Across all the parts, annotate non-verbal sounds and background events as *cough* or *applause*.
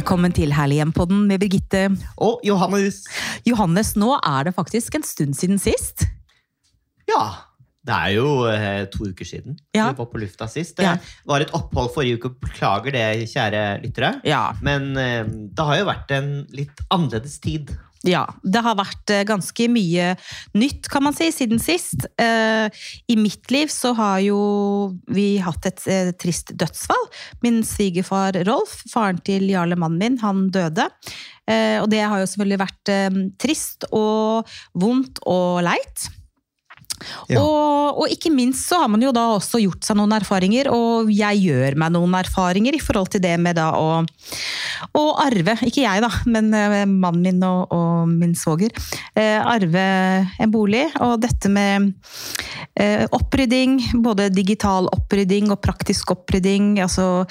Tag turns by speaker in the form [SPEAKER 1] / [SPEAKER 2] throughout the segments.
[SPEAKER 1] Velkommen til Herlig hjem-podden med Birgitte.
[SPEAKER 2] Og Johannes.
[SPEAKER 1] Johannes, nå er det faktisk en stund siden sist.
[SPEAKER 2] Ja, det er jo eh, to uker siden
[SPEAKER 1] Ja.
[SPEAKER 2] vi var på lufta sist. Det
[SPEAKER 1] Ja.
[SPEAKER 2] var et opphold forrige uke, beklager det, kjære lyttere.
[SPEAKER 1] Ja.
[SPEAKER 2] Men eh, det har jo vært en litt annerledes tid.
[SPEAKER 1] Ja, det har vært eh, ganske mye nytt, kan man si, siden sist. Eh, I mitt liv så har jo vi hatt et eh, trist dødsfall. Min svigerfar Rolf, faren til Jarle mannen min, han døde. Og det har jo selvfølgelig vært trist og vondt og leit.
[SPEAKER 2] Ja.
[SPEAKER 1] Og, og ikke minst så har man jo da også gjort seg noen erfaringer, og jeg gjør meg noen erfaringer i forhold til det med da å, å arve, ikke jeg da, men eh, mannen min og, og min svoger, eh, arve en bolig. Og dette med eh, opprydding, både digital opprydding og praktisk opprydding, altså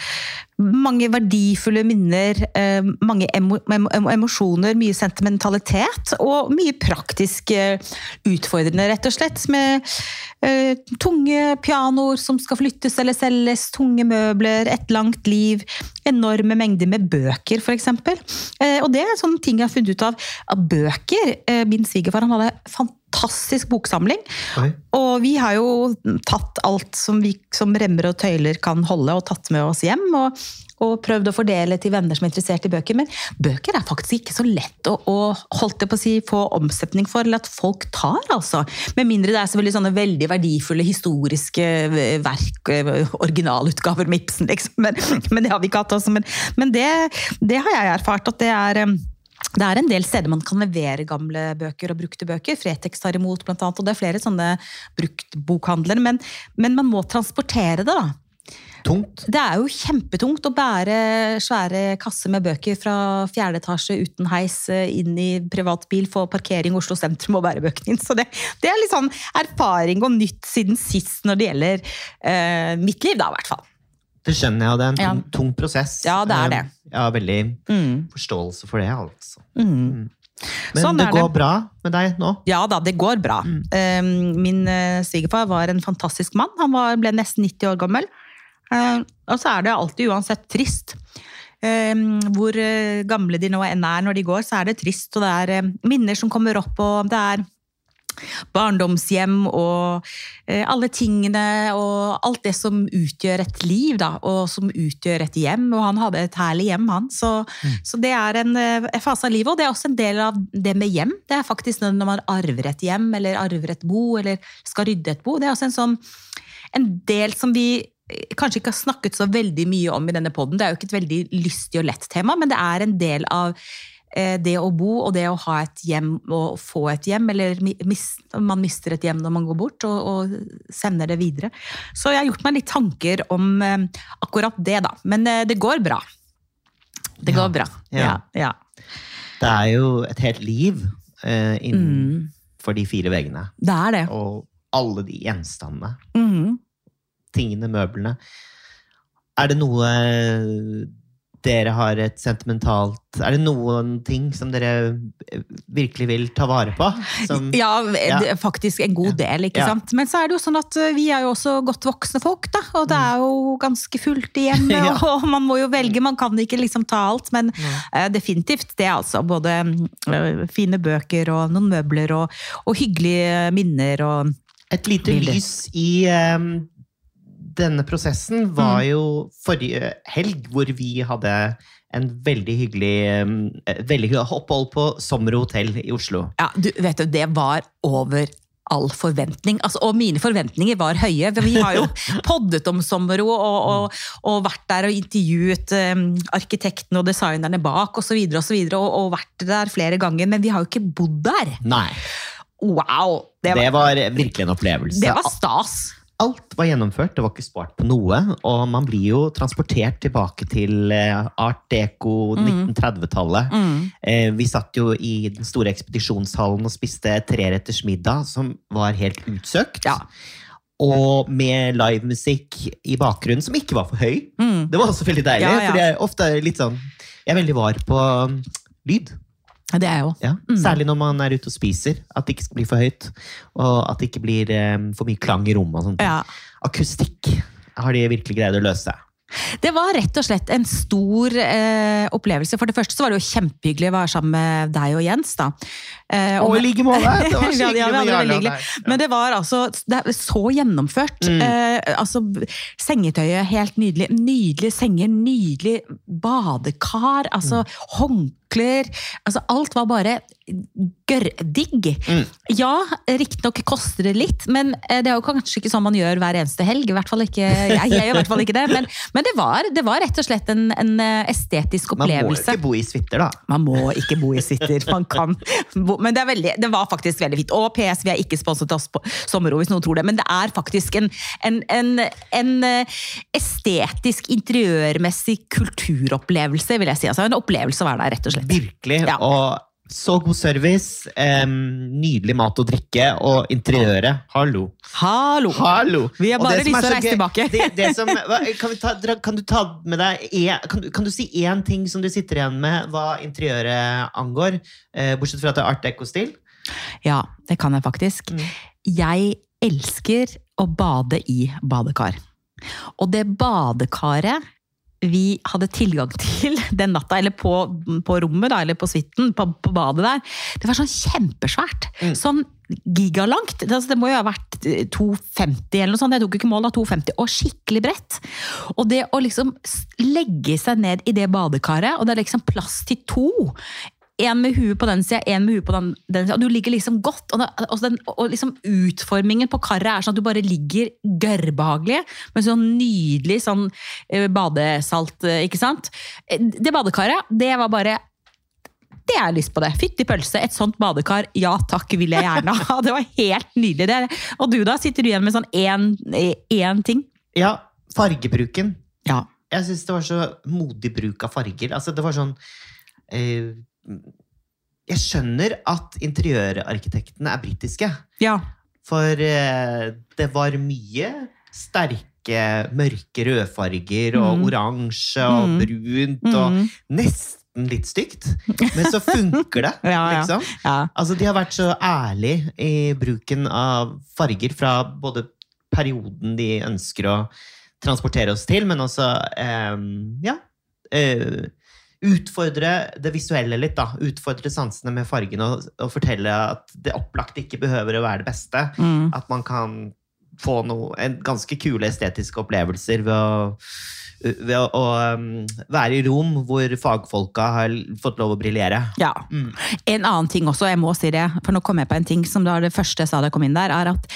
[SPEAKER 1] mange verdifulle minner, eh, mange emo, emo, emo- emosjoner, mye sentimentalitet og mye praktisk eh, utfordrende, rett og slett. Med eh, tunge pianoer som skal flyttes eller selges, tunge møbler, et langt liv, enorme mengder med bøker, f.eks. Eh, og det er sånne ting jeg har funnet ut av. bøker. Min svigerfar han hadde fantastisk boksamling.
[SPEAKER 2] Oi.
[SPEAKER 1] Og vi har jo tatt alt som, vi, som remmer og tøyler kan holde, og tatt med oss hjem. Og, og prøvd å fordele til venner som er interessert i bøker. Men bøker er faktisk ikke så lett å, å holdt jeg på å si, få omsetning for, eller at folk tar, altså. Med mindre det er selvfølgelig sånne veldig verdifulle historiske verk, originalutgaver med Ibsen, liksom. Men, men det har vi ikke hatt, altså. Men, men det, det har jeg erfart, at det er eh, det er en del steder man kan levere gamle bøker og brukte bøker. Fretex tar imot, blant annet, og det er flere sånne bruktbokhandlere. Men, men man må transportere det, da.
[SPEAKER 2] Tungt.
[SPEAKER 1] Det er jo kjempetungt å bære svære kasser med bøker fra fjerde etasje uten heis eh, inn i privatbil, få parkering i Oslo sentrum og bære bøkene inn. Så det, det er litt sånn erfaring og nytt siden sist når det gjelder eh, mitt liv, da, i hvert fall.
[SPEAKER 2] Det skjønner jeg, og det er en
[SPEAKER 1] Ja.
[SPEAKER 2] tung, tung prosess.
[SPEAKER 1] Ja, det er det.
[SPEAKER 2] Eh, Jeg har veldig
[SPEAKER 1] Mm.
[SPEAKER 2] forståelse for det, altså.
[SPEAKER 1] Mm.
[SPEAKER 2] Men
[SPEAKER 1] Sånn
[SPEAKER 2] det
[SPEAKER 1] går det.
[SPEAKER 2] bra med deg nå?
[SPEAKER 1] Ja da, det går bra. Mm. Min eh, svigerfar var en fantastisk mann. Han var, ble nesten 90 år gammel. Eh, Og så er det alltid uansett trist. Hvor gamle de nå enn er når de går, så er det trist. Og det er minner som kommer opp, og det er barndomshjem og eh, alle tingene og alt det som utgjør et liv, da, og som utgjør et hjem. Og han hadde et herlig hjem, han. Så, så det er en, eh, fase av livet, og det er også en del av det med hjem. Det er faktisk når man arver et hjem, eller arver et bo, eller skal rydde et bo. Det er også en sånn en del som vi eh, kanskje ikke har snakket så veldig mye om i denne poden. Det er jo ikke et veldig lystig og lett tema, men det er en del av det å bo og det å ha et hjem og få et hjem, eller man mister et hjem når man går bort og, sender det videre. Så jeg har gjort meg litt tanker om eh, akkurat det, da. Men eh, det går bra. Det
[SPEAKER 2] Ja.
[SPEAKER 1] går bra. Ja.
[SPEAKER 2] Ja.
[SPEAKER 1] ja.
[SPEAKER 2] Det er jo et helt liv uh, innenfor
[SPEAKER 1] Mm,
[SPEAKER 2] de fire veggene.
[SPEAKER 1] det er det.
[SPEAKER 2] Og alle de gjenstandene.
[SPEAKER 1] Mm.
[SPEAKER 2] tingene, møblene. Er det noe dere har et sentimentalt Er det noen ting som dere eh, virkelig vil ta vare på? Som,
[SPEAKER 1] Ja,
[SPEAKER 2] Ja.
[SPEAKER 1] faktisk en god del, ikke
[SPEAKER 2] Ja.
[SPEAKER 1] sant. Men så er det jo sånn at eh, vi er jo også godt voksne folk, da. Og det er jo ganske fullt i hjemmet, *laughs*
[SPEAKER 2] Ja. *laughs*
[SPEAKER 1] og man må jo velge. Man kan ikke liksom ta alt, men uh, definitivt det, altså. Både uh, fine bøker og noen møbler og, og hyggelige minner og
[SPEAKER 2] Et lite lys i em, denne prosessen var
[SPEAKER 1] Mm.
[SPEAKER 2] jo forrige helg, hvor vi hadde en veldig hyggelig veldig hyggelig opphold på Sommer hotell i Oslo.
[SPEAKER 1] Ja, du vet jo, det var over all forventning. Altså, og mine forventninger var høye. Vi har jo *laughs* poddet om Sommero og, og, og vært der og intervjuet um, arkitektene og designerne bak osv. Og, så videre, og, så videre, og, og vært der flere ganger, men vi har jo ikke bodd der.
[SPEAKER 2] Nei,
[SPEAKER 1] Wow! Det
[SPEAKER 2] det
[SPEAKER 1] var,
[SPEAKER 2] var virkelig en opplevelse.
[SPEAKER 1] det var stas.
[SPEAKER 2] Alt var gjennomført, det var ikke spart på noe. Og man blir jo transportert tilbake til eh, art deco 1930-tallet.
[SPEAKER 1] Mm.
[SPEAKER 2] Mm. Vi satt jo i den store ekspedisjonshallen og spiste treretters middag, som var helt utsøkt.
[SPEAKER 1] Ja.
[SPEAKER 2] Og med livemusikk i bakgrunnen, som ikke var for høy.
[SPEAKER 1] Mm.
[SPEAKER 2] Det var også veldig deilig,
[SPEAKER 1] Ja, ja.
[SPEAKER 2] for jeg er ofte litt sånn Jeg er veldig var på um, lyd.
[SPEAKER 1] Det er jo.
[SPEAKER 2] Ja.
[SPEAKER 1] Mm.
[SPEAKER 2] Særlig når man er ute og spiser. At det ikke skal bli for høyt. Og at det ikke blir um, for mye klang i rommet. og.
[SPEAKER 1] Ja.
[SPEAKER 2] Akustikk har de virkelig greid å løse.
[SPEAKER 1] Det var rett og slett en stor eh, opplevelse. For det første så var det jo kjempehyggelig å være sammen med deg og Jens. da. Eh,
[SPEAKER 2] Og i like måte! *laughs* Det var
[SPEAKER 1] Ja,
[SPEAKER 2] skikkelig
[SPEAKER 1] ja, veldig hyggelig. Men det var altså det så gjennomført.
[SPEAKER 2] Mm.
[SPEAKER 1] Eh, altså, sengetøyet helt nydelig. Nydelige senger, nydelig badekar. Altså
[SPEAKER 2] Mm.
[SPEAKER 1] Håndklær. Altså alt var bare gørrdigg.
[SPEAKER 2] Mm.
[SPEAKER 1] Ja, riktignok koster det litt, men eh, det er jo kanskje ikke sånn man gjør hver eneste helg. I hvert fall ikke, jeg, jeg gjør i hvert fall ikke det. Men, men det, var, det var rett og slett en, en estetisk opplevelse.
[SPEAKER 2] Man må ikke bo i suiter, da.
[SPEAKER 1] Man må ikke bo i suiter. Man kan bo Men det, veldig, det var faktisk veldig fint. Og PS, vi er ikke sponset av på Sommerro, hvis noen tror det. Men det er faktisk en, en, en, en eh, estetisk, interiørmessig kulturopplevelse, vil jeg si. Altså en opplevelse å være der, rett og slett.
[SPEAKER 2] Virkelig.
[SPEAKER 1] Ja.
[SPEAKER 2] Og så god service, um, nydelig mat og drikke, og interiøret. Hallo.
[SPEAKER 1] Hallo!
[SPEAKER 2] Hallo!
[SPEAKER 1] Vi har bare lyst til å reise tilbake.
[SPEAKER 2] Det, det *laughs* som, kan, vi ta, kan du ta med deg en, kan, kan du si én ting som du sitter igjen med hva interiøret angår? Eh, bortsett fra at det er art deco-stil?
[SPEAKER 1] Ja, det kan jeg faktisk.
[SPEAKER 2] Mm.
[SPEAKER 1] Jeg elsker å bade i badekar. Og det badekaret vi hadde tilgang til *laughs* den natta, eller på, på rommet, da, eller på suiten, på, på badet der, det var sånn kjempesvært.
[SPEAKER 2] Mm.
[SPEAKER 1] Sånn gigalangt. Det, altså, det må jo ha vært eh, 2,50 eller noe sånt. Jeg tok ikke mål av 2,50. Og skikkelig bredt. Og det å liksom legge seg ned i det badekaret, og det er liksom plass til to. En med huet på den sida, en med huet på den, den sida. Og du ligger liksom godt. Og, det- og, den, og liksom utformingen på karet er sånn at du bare ligger gørrbehagelig. Med sånn nydelig sånn eh, badesalt, eh, ikke sant. Eh, Det badekaret, det var bare det har jeg lyst på det. Fytti pølse, et sånt badekar, ja takk, vil jeg gjerne ha. *laughs* Det var helt nydelig. Det. Og du da, sitter du igjen med sånn én ting?
[SPEAKER 2] Ja, fargebruken.
[SPEAKER 1] Ja.
[SPEAKER 2] Jeg syns det var så modig bruk av farger. Altså, det var sånn eh, Jeg skjønner at interiørarkitektene er britiske.
[SPEAKER 1] Ja.
[SPEAKER 2] For eh, det var mye sterke, mørke rødfarger og
[SPEAKER 1] Mm.
[SPEAKER 2] oransje og
[SPEAKER 1] Mm.
[SPEAKER 2] brunt og
[SPEAKER 1] Mm.
[SPEAKER 2] nesten litt stygt. Men så funker det, *laughs*
[SPEAKER 1] Ja, ja.
[SPEAKER 2] liksom.
[SPEAKER 1] ja.
[SPEAKER 2] Altså, de har vært så ærlige i bruken av farger fra både perioden de ønsker å transportere oss til, men også eh, ja, eh, utfordre det visuelle litt. da, Utfordre sansene med fargene og, og fortelle at det opplagt ikke behøver å være det beste.
[SPEAKER 1] Mm.
[SPEAKER 2] At man kan få noe, en ganske kule estetiske opplevelser ved å, ved å, å um, være i rom hvor fagfolka har fått lov å briljere.
[SPEAKER 1] ja.
[SPEAKER 2] Mm.
[SPEAKER 1] En annen ting også, jeg må si det, for nå kom jeg på en ting som da det første jeg sa da jeg kom inn der, er at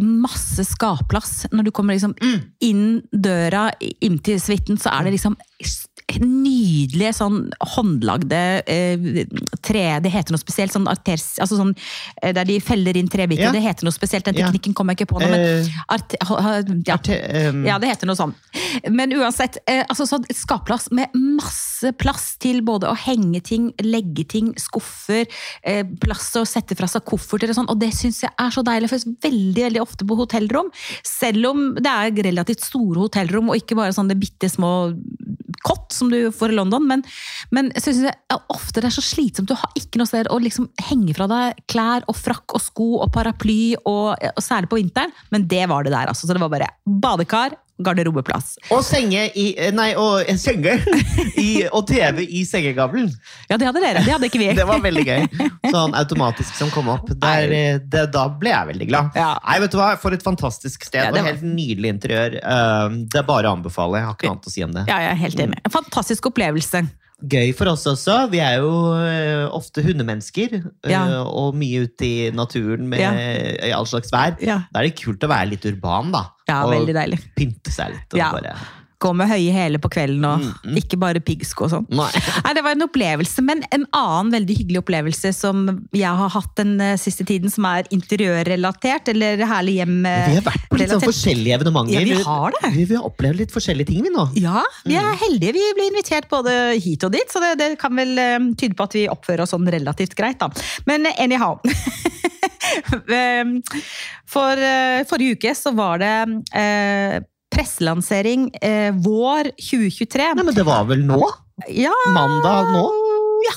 [SPEAKER 1] masse skapplass. Når du kommer liksom
[SPEAKER 2] Mm.
[SPEAKER 1] inn døra, inn til suiten, så er det liksom nydelige sånn håndlagde eh, tre Det heter noe spesielt. Sånn arters, altså sånn, eh, der de feller inn trebiter.
[SPEAKER 2] Ja.
[SPEAKER 1] Det heter noe spesielt. Den teknikken kommer jeg ikke på nå. Men
[SPEAKER 2] Eh,
[SPEAKER 1] ha- ja. Ja, det heter noe sånn. Men uansett, eh, altså sånn skapplass med masse plass til både å henge ting, legge ting, skuffer, eh, plass til å sette fra seg kofferter og sånn. Og det syns jeg er så deilig, for veldig veldig ofte på hotellrom, selv om det er relativt store hotellrom, og ikke bare sånne bitte små kott som du får i London, men, men jeg at ofte det er så slitsomt. Du har ikke noe sted å liksom henge fra deg klær og frakk og sko og paraply, og, og særlig på vinteren. Men det var det der, altså. Så det var bare badekar, garderobeplass.
[SPEAKER 2] Og senge i Nei, og senge *laughs* i, og TV i sengegavlen.
[SPEAKER 1] Ja, det hadde dere. Det hadde ikke vi.
[SPEAKER 2] Det var veldig gøy. *laughs* Sånn automatisk som kom opp. Der, eh, det, da ble jeg veldig glad.
[SPEAKER 1] Ja.
[SPEAKER 2] Nei, vet du hva? For et fantastisk sted.
[SPEAKER 1] Ja, det
[SPEAKER 2] og helt nydelig interiør. Eh, Det er bare å anbefale. Jeg har ikke noe annet å si om det.
[SPEAKER 1] Ja, jeg er helt enig. En fantastisk opplevelse.
[SPEAKER 2] Gøy for oss også. Vi er jo eh, ofte hundemennesker. eh,
[SPEAKER 1] Ja.
[SPEAKER 2] Og mye ute i naturen med,
[SPEAKER 1] Ja.
[SPEAKER 2] i all slags vær.
[SPEAKER 1] Ja,
[SPEAKER 2] Da er det kult å være litt urban, da.
[SPEAKER 1] ja
[SPEAKER 2] og
[SPEAKER 1] veldig deilig.
[SPEAKER 2] pynte seg litt. Og bare...
[SPEAKER 1] Gå med høye hæler på kvelden, og
[SPEAKER 2] Mm, mm.
[SPEAKER 1] ikke bare piggsko og sånn.
[SPEAKER 2] Nei. *laughs*
[SPEAKER 1] Nei, Det var en opplevelse, men en annen veldig hyggelig opplevelse som jeg har hatt den eh, siste tiden, som er interiørrelatert, eller herlig hjem eh,
[SPEAKER 2] Vi har vært på litt sånn forskjellige evenementer.
[SPEAKER 1] Ja, vi har det.
[SPEAKER 2] Vi, vi har opplevd litt forskjellige ting, vi nå.
[SPEAKER 1] Ja, vi
[SPEAKER 2] Mm.
[SPEAKER 1] er heldige. Vi blir invitert både hit og dit, så det, det kan vel eh, tyde på at vi oppfører oss sånn relativt greit, da. Men eh, anyhow. *laughs* Eh, For eh, forrige uke så var det eh, presselansering eh, vår 2023.
[SPEAKER 2] Nei, men det var vel nå?
[SPEAKER 1] Ja,
[SPEAKER 2] Mandag nå?
[SPEAKER 1] Ja,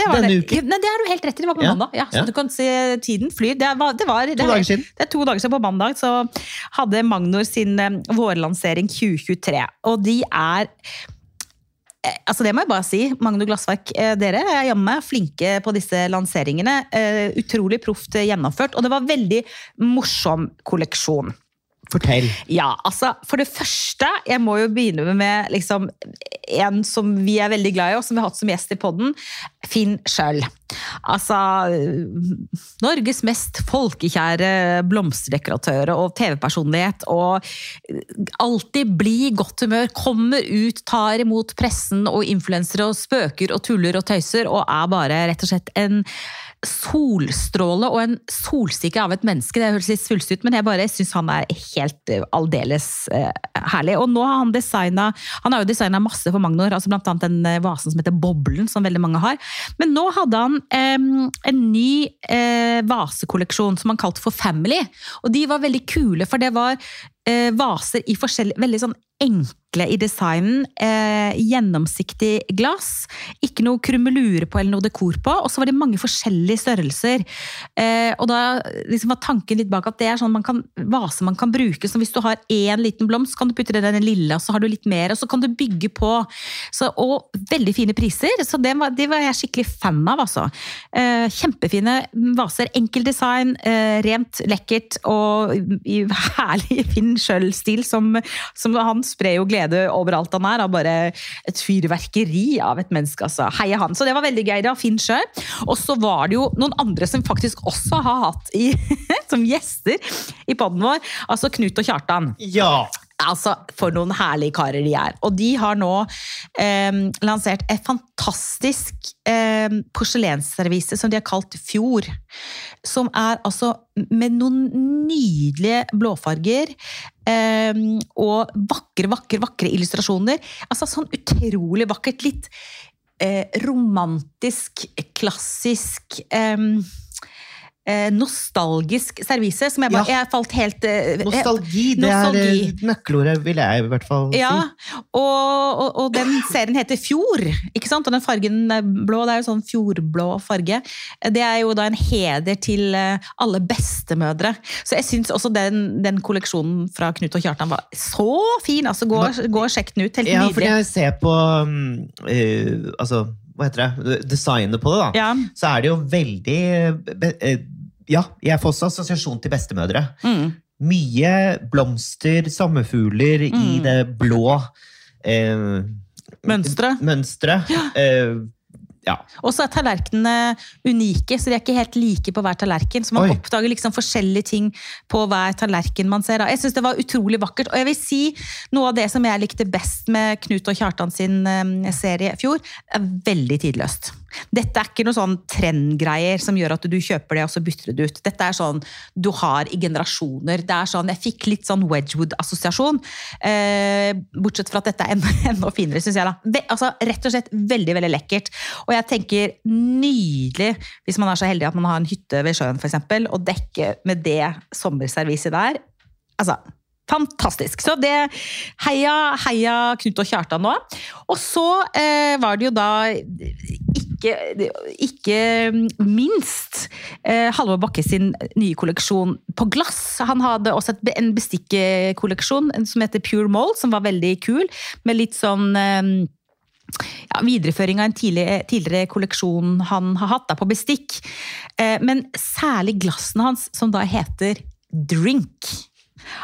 [SPEAKER 1] Det var
[SPEAKER 2] Denne
[SPEAKER 1] det.
[SPEAKER 2] uken?
[SPEAKER 1] Nei, det er du helt rett i. Det var på
[SPEAKER 2] Ja,
[SPEAKER 1] mandag. Ja, så
[SPEAKER 2] ja.
[SPEAKER 1] du kan se tiden flyr. Det var, det var det
[SPEAKER 2] To
[SPEAKER 1] er-
[SPEAKER 2] dager siden.
[SPEAKER 1] Det er to dager siden på mandag så hadde Magnor sin eh, vårlansering 2023. Og de er eh, Altså Det må jeg bare si. Magnor Glassverk, eh, dere er jammen meg flinke på disse lanseringene. Eh, Utrolig proft gjennomført. Og det var veldig morsom kolleksjon.
[SPEAKER 2] Fortell.
[SPEAKER 1] Ja, altså For det første, jeg må jo begynne med liksom, en som vi er veldig glad i, og som vi har hatt som gjest i podden. Finn Schjøll. Altså Norges mest folkekjære blomsterdekoratør og TV-personlighet. Og alltid blid, godt humør. Kommer ut, tar imot pressen og influensere og spøker og tuller og tøyser. Og er bare rett og slett en solstråle og en solsikke av et menneske. Det høres litt svulstig ut, men jeg bare syns han er helt eh, aldeles eh, herlig. Og nå har han designa Han har jo designa masse for Magnor, altså blant annet den eh, vasen som heter Boblen, som veldig mange har. Men nå hadde han eh, en ny eh, vasekolleksjon som han kalte for Family. Og de var veldig kule, for det var eh, vaser i forskjellig Veldig sånn enkle i designen. Eh, gjennomsiktig glass. Ikke noe krumelure på eller noe dekor på. Og så var det mange forskjellige størrelser. Eh, og da liksom var tanken litt bak at det er sånn man kan, vase man kan bruke. Så hvis du har én liten blomst, kan du putte det i den lille, og så har du litt mer. Og så kan du bygge på. Så, og veldig fine priser. Så det var, det var jeg skikkelig fan av, altså. Eh, kjempefine vaser. Enkel design, eh, rent, lekkert og i *laughs* herlig Finn Schjøll-stil. Som, som han sprer jo glede overalt han er. Av bare et fyrverkeri av et menneske. altså. Heia han. Så det var veldig gøy. Var Finn Sjø. Og så var det jo noen andre som faktisk også har hatt i, *laughs* som gjester i poden vår. Altså Knut og Kjartan.
[SPEAKER 2] Ja!
[SPEAKER 1] Altså, For noen herlige karer de er. Og de har nå eh, lansert et fantastisk eh, porselensservise som de har kalt Fjord. Som er altså med noen nydelige blåfarger. Eh, og vakre, vakre, vakre illustrasjoner. Altså Sånn utrolig vakkert. Litt eh, romantisk, klassisk eh, nostalgisk servise, som jeg bare
[SPEAKER 2] Ja.
[SPEAKER 1] Jeg falt helt eh,
[SPEAKER 2] Nostalgi, det er
[SPEAKER 1] Nostalgi.
[SPEAKER 2] er nøkkelordet, vil jeg i hvert fall
[SPEAKER 1] ja,
[SPEAKER 2] si.
[SPEAKER 1] og, og, og den serien heter Fjord, ikke sant? Og den fargen er blå, det er jo sånn fjordblå farge. Det er jo da en heder til eh, alle bestemødre. Så jeg syns også den, den kolleksjonen fra Knut og Kjartan var så fin! Altså, gå, gå og sjekk den ut. Helt
[SPEAKER 2] Ja, for
[SPEAKER 1] når
[SPEAKER 2] jeg ser på eh, Altså, hva heter det? Designet på det, da.
[SPEAKER 1] Ja.
[SPEAKER 2] Så er det jo veldig eh, Ja, jeg får også assosiasjon til bestemødre.
[SPEAKER 1] Mm.
[SPEAKER 2] Mye blomster, sommerfugler i
[SPEAKER 1] Mm.
[SPEAKER 2] det blå eh,
[SPEAKER 1] Mønstret.
[SPEAKER 2] mønstret. Eh, ja.
[SPEAKER 1] Og så er tallerkenene unike, så de er ikke helt like på hver tallerken. Så man
[SPEAKER 2] Oi.
[SPEAKER 1] oppdager liksom forskjellige ting på hver tallerken man ser. Jeg syns det var utrolig vakkert. Og jeg vil si noe av det som jeg likte best med Knut og Kjartan sin eh, serie i fjor, er veldig tidløst. Dette er ikke noe sånn trendgreier som gjør at du kjøper det og så bytter det ut. Dette er sånn du har i generasjoner. Det er sånn, Jeg fikk litt sånn Wedgwood-assosiasjon. Eh, bortsett fra at dette er enda, *laughs* finere, syns jeg. da. Altså, rett og slett veldig veldig lekkert. Og jeg tenker nydelig, hvis man er så heldig at man har en hytte ved sjøen f.eks., og dekke med det sommerserviset der. Altså, Fantastisk. Så det Heia, heia Knut og Kjartan nå. Og så eh, var det jo da ikke, ikke minst eh, Halvor Bakke sin nye kolleksjon på glass. Han hadde også et, en bestikkekolleksjon som heter Pure Mold, som var veldig kul. Med litt sånn eh, ja, videreføring av en tidligere kolleksjon han har hatt da, på bestikk. Eh, men særlig glassene hans, som da heter Drink.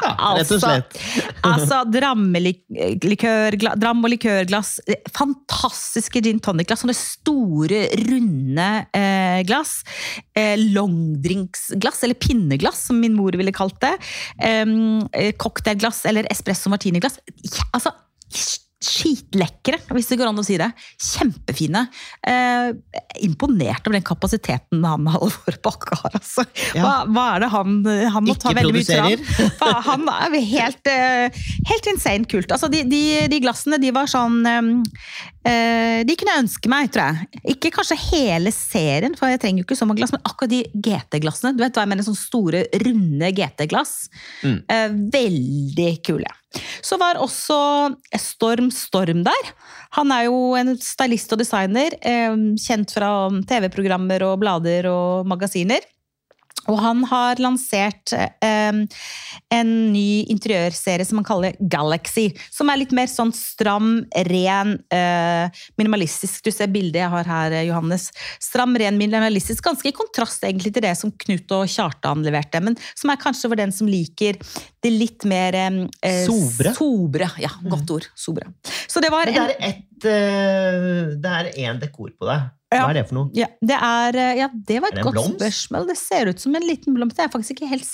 [SPEAKER 2] Ja, rett og slett. *laughs*
[SPEAKER 1] altså altså dram og likørglass. Fantastiske gin tonic-glass. Sånne store, runde eh, glass. Eh, Longdrinksglass, eller pinneglass, som min mor ville kalt det. Eh, cocktailglass eller espresso martini-glass. Ja, altså, Skitlekre, hvis det går an å si det. Kjempefine. Eh, imponert over den kapasiteten han Halvor Bakke har. Altså. Hva,
[SPEAKER 2] Ja.
[SPEAKER 1] hva er det han, han må ta veldig mye tran. *laughs* Han er helt, eh, helt insane kult. Altså, de, de, de glassene, de var sånn eh, De kunne jeg ønske meg, tror jeg. Ikke kanskje hele serien, for jeg trenger jo ikke så mange glass, men akkurat de GT-glassene. Du vet hva jeg mener? Sånne store, runde GT-glass.
[SPEAKER 2] Mm.
[SPEAKER 1] Eh, veldig kule. Så var også Storm Storm der. Han er jo en stylist og designer, eh, kjent fra TV-programmer og blader og magasiner. Og han har lansert eh, en ny interiørserie som han kaller Galaxy. Som er litt mer sånn stram, ren, eh, minimalistisk. Du ser bildet jeg har her, Johannes. Stram, ren, minimalistisk. Ganske i kontrast egentlig til det som Knut og Kjartan leverte. Men som er kanskje for den som liker det litt mer eh,
[SPEAKER 2] Sobre.
[SPEAKER 1] sobre. Ja, godt ord. Sobre. Så det var en
[SPEAKER 2] Det er én dekor på deg. Hva
[SPEAKER 1] Ja.
[SPEAKER 2] er det for noe?
[SPEAKER 1] ja, det er eh, Ja, det var et
[SPEAKER 2] det
[SPEAKER 1] godt spørsmål. Det ser ut som en liten blomst. Det er jeg faktisk ikke helt,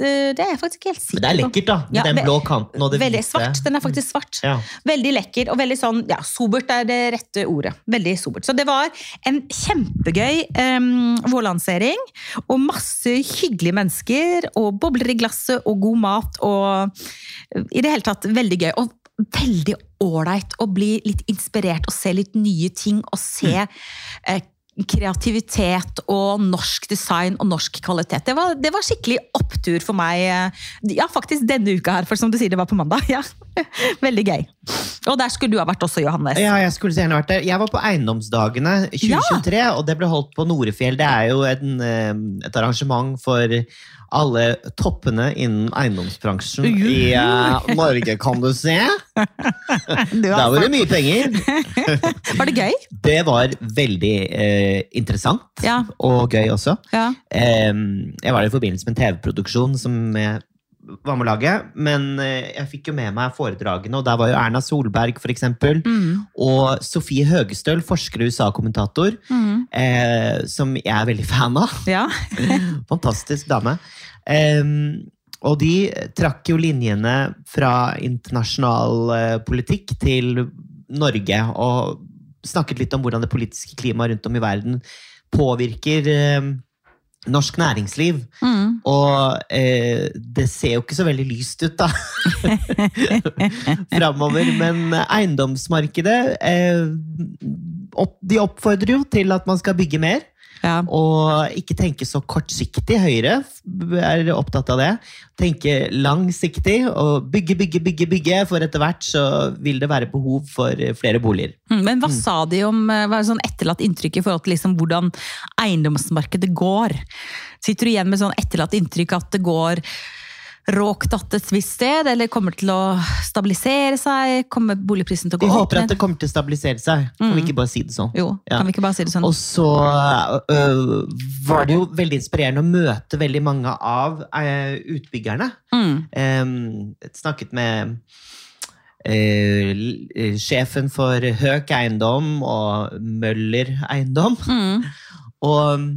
[SPEAKER 1] det er faktisk ikke helt sikker
[SPEAKER 2] Men det er lekkert, da. Med
[SPEAKER 1] Ja,
[SPEAKER 2] den blå kanten og det
[SPEAKER 1] Veldig
[SPEAKER 2] hvite.
[SPEAKER 1] svart. Den er faktisk svart.
[SPEAKER 2] Ja.
[SPEAKER 1] Veldig lekker og veldig sånn Ja, sobert er det rette ordet. Veldig sobert. Så det var en kjempegøy um, vårlansering. Og masse hyggelige mennesker, og bobler i glasset, og god mat, og eh, i det hele tatt veldig gøy. Og veldig ålreit å bli litt inspirert og se litt nye ting, og se mm. kreativitet og norsk design og norsk kvalitet. Det var, det var skikkelig opptur for meg. eh, Ja, faktisk denne uka her, for som du sier, det var på mandag. *laughs* Ja. Veldig gøy. Og der skulle du ha vært også, Johannes.
[SPEAKER 2] Ja, jeg skulle så gjerne vært der. Jeg var på Eiendomsdagene 2023, og det ble holdt på Norefjell. Det er jo en, et arrangement for alle toppene innen eiendomsbransjen i uh, Norge, kan du se. *laughs* Der var det mye penger. *laughs*
[SPEAKER 1] Var det gøy?
[SPEAKER 2] Det var veldig uh, interessant,
[SPEAKER 1] Ja.
[SPEAKER 2] og gøy også.
[SPEAKER 1] ja.
[SPEAKER 2] Um, jeg var der i forbindelse med en TV-produksjon som jeg var med å lage, men eh, jeg fikk jo med meg foredragene, og der var jo Erna Solberg, eksempel.
[SPEAKER 1] Mm.
[SPEAKER 2] Og Sofie Høgestøl, forsker og USA-kommentator,
[SPEAKER 1] Mm.
[SPEAKER 2] eh, som jeg er veldig fan av.
[SPEAKER 1] Ja. *laughs*
[SPEAKER 2] Fantastisk dame. Eh, og de trakk jo linjene fra internasjonal eh, politikk til Norge, og snakket litt om hvordan det politiske klimaet rundt om i verden påvirker eh, norsk næringsliv.
[SPEAKER 1] Mm.
[SPEAKER 2] Og eh, det ser jo ikke så veldig lyst ut, da. *laughs* Framover. Men eiendomsmarkedet eh, opp, De oppfordrer jo til at man skal bygge mer.
[SPEAKER 1] Ja.
[SPEAKER 2] Og ikke tenke så kortsiktig. Høyre er opptatt av det. Tenke langsiktig og bygge, bygge, bygge, bygge. For etter hvert så vil det være behov for flere boliger.
[SPEAKER 1] Mm, Men hva sa de om eh, hva sånn etterlatt inntrykk i forhold til liksom hvordan eiendomsmarkedet går? Sitter du igjen med sånn etterlatt inntrykk at det går råkt att et visst sted, eller kommer til å stabilisere seg? Kommer boligprisen til å gå
[SPEAKER 2] Vi
[SPEAKER 1] opp?
[SPEAKER 2] håper at det kommer til å stabilisere seg. Kan vi
[SPEAKER 1] Mm.
[SPEAKER 2] ikke bare si det sånn?
[SPEAKER 1] Jo,
[SPEAKER 2] Ja.
[SPEAKER 1] kan vi ikke bare si det sånn?
[SPEAKER 2] Og så øh, var det jo veldig inspirerende å møte veldig mange av øh, utbyggerne.
[SPEAKER 1] Mm.
[SPEAKER 2] Um, snakket med øh, sjefen for Høk Eiendom og Møller Eiendom.
[SPEAKER 1] Mm.
[SPEAKER 2] Og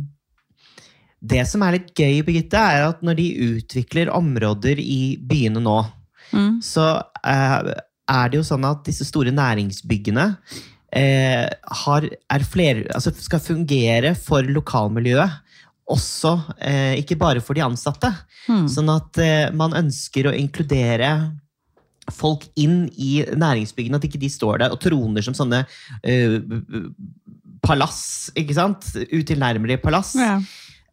[SPEAKER 2] det som er litt gøy, Birgitte, er at når de utvikler områder i byene nå,
[SPEAKER 1] Mm.
[SPEAKER 2] så eh, er det jo sånn at disse store næringsbyggene eh, har, er flere, altså skal fungere for lokalmiljøet. Også, eh, ikke bare for de ansatte.
[SPEAKER 1] Mm.
[SPEAKER 2] Sånn at eh, man ønsker å inkludere folk inn i næringsbyggene, at ikke de står der og troner som sånne eh, palass, ikke sant? Utilnærmelige palass.
[SPEAKER 1] Ja.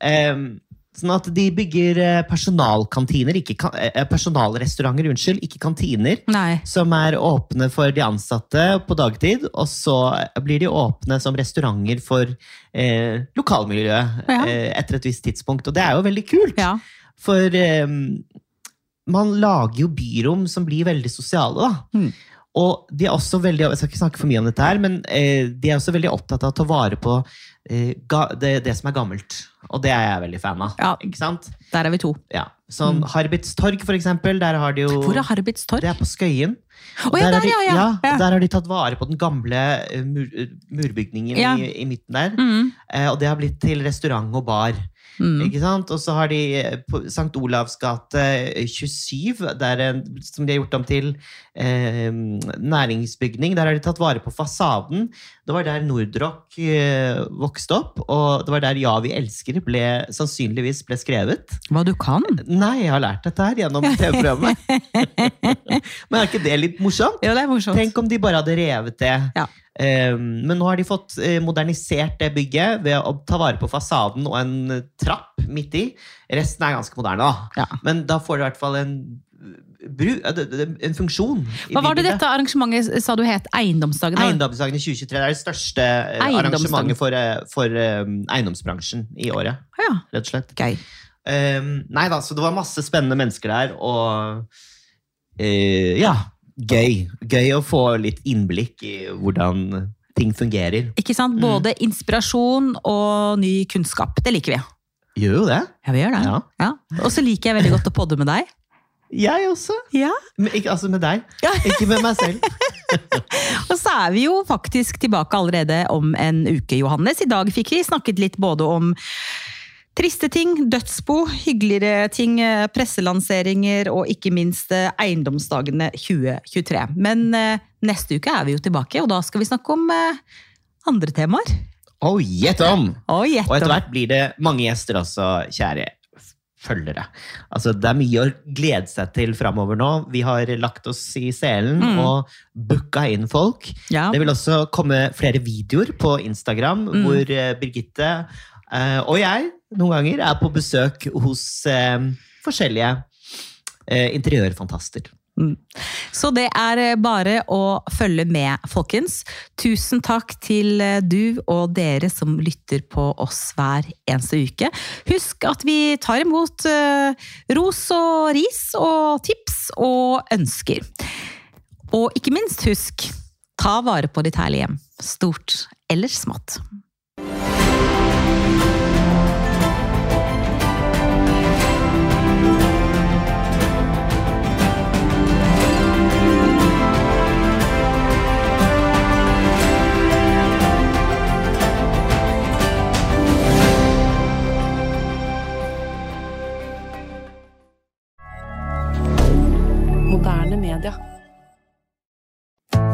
[SPEAKER 2] Ehm, sånn at de bygger eh, personalkantiner, ikke eh, personalrestauranter, unnskyld, ikke kantiner.
[SPEAKER 1] Nei.
[SPEAKER 2] Som er åpne for de ansatte på dagtid, og så blir de åpne som restauranter for eh, lokalmiljøet
[SPEAKER 1] Ja.
[SPEAKER 2] eh, etter et visst tidspunkt. Og det er jo veldig kult!
[SPEAKER 1] Ja.
[SPEAKER 2] For eh, man lager jo byrom som blir veldig sosiale, da.
[SPEAKER 1] Mm.
[SPEAKER 2] Og de er også veldig, jeg skal ikke snakke for mye om dette her, men eh, de er også veldig opptatt av å ta vare på eh, det, det som er gammelt. Og det er jeg veldig fan av.
[SPEAKER 1] Ja.
[SPEAKER 2] Ikke sant?
[SPEAKER 1] Der er vi to.
[SPEAKER 2] Ja. Sånn Harbits torg, for eksempel. Der har de jo
[SPEAKER 1] Hvor er Harbits torg?
[SPEAKER 2] Det er på Skøyen.
[SPEAKER 1] Oh, ja,
[SPEAKER 2] Der
[SPEAKER 1] der,
[SPEAKER 2] de,
[SPEAKER 1] ja, ja. ja.
[SPEAKER 2] Der har de tatt vare på den gamle eh, mur, eh, murbygningen i, i midten der.
[SPEAKER 1] Mm.
[SPEAKER 2] Eh, og det har blitt til restaurant og bar.
[SPEAKER 1] Mm.
[SPEAKER 2] Ikke sant? Og så har de eh, på St. Olavs gate eh, 27, der, som de har gjort om til eh, næringsbygning. Der har de tatt vare på fasaden. Det var der Nordrock eh, vokste opp, og det var der Ja, vi elsker ble, sannsynligvis ble skrevet.
[SPEAKER 1] Hva du kan?
[SPEAKER 2] Nei, jeg har lært dette her gjennom TV-programmet. *laughs* Men er ikke det litt morsomt?
[SPEAKER 1] Ja, det er morsomt.
[SPEAKER 2] Tenk om de bare hadde revet det.
[SPEAKER 1] Ja.
[SPEAKER 2] Eh, men nå har de fått eh, modernisert det bygget ved å ta vare på fasaden og en trapp midt i. Resten er ganske moderne, da.
[SPEAKER 1] Ja.
[SPEAKER 2] Men da får du i hvert fall en eh, en funksjon.
[SPEAKER 1] Hva var det dette arrangementet sa du het? Eiendomsdagen?
[SPEAKER 2] Eiendomsdagen i 2023 det er det største eh, arrangementet for, for eh, eiendomsbransjen i året.
[SPEAKER 1] Ja,
[SPEAKER 2] Rett og slett.
[SPEAKER 1] gøy.
[SPEAKER 2] Um, nei da, så det var masse spennende mennesker der, og uh, ja, gøy. Gøy å få litt innblikk i hvordan ting fungerer.
[SPEAKER 1] Ikke sant?
[SPEAKER 2] Mm.
[SPEAKER 1] Både inspirasjon og ny kunnskap. Det liker vi.
[SPEAKER 2] Gjør jo det.
[SPEAKER 1] Ja, vi gjør det.
[SPEAKER 2] Ja.
[SPEAKER 1] Ja. Og så liker jeg veldig godt å podde med deg.
[SPEAKER 2] Jeg også.
[SPEAKER 1] Ja.
[SPEAKER 2] Men ikke, altså med deg, ikke med meg selv. *laughs*
[SPEAKER 1] Og så er vi jo faktisk tilbake allerede om en uke, Johannes. I dag fikk vi snakket litt både om triste ting, dødsbo, hyggeligere ting, eh, presselanseringer og ikke minst eh, eiendomsdagene 2023. Men eh, neste uke er vi jo tilbake, og da skal vi snakke om andre temaer.
[SPEAKER 2] Oh, gjett om!
[SPEAKER 1] Og
[SPEAKER 2] Og etter hvert blir det mange gjester også, kjære følgere. Altså, det er mye å glede seg til framover nå. Vi har lagt oss i selen
[SPEAKER 1] Mm.
[SPEAKER 2] og booka inn folk.
[SPEAKER 1] Ja.
[SPEAKER 2] Det vil også komme flere videoer på Instagram,
[SPEAKER 1] Mm.
[SPEAKER 2] hvor Birgitte og jeg noen ganger er på besøk hos eh, forskjellige eh, interiørfantaster.
[SPEAKER 1] Så det er eh, bare å følge med, folkens. Tusen takk til eh, du og dere som lytter på oss hver eneste uke. Husk at vi tar imot eh, ros og ris og tips og ønsker. Og ikke minst husk, ta vare på ditt herlige hjem. Stort eller smått.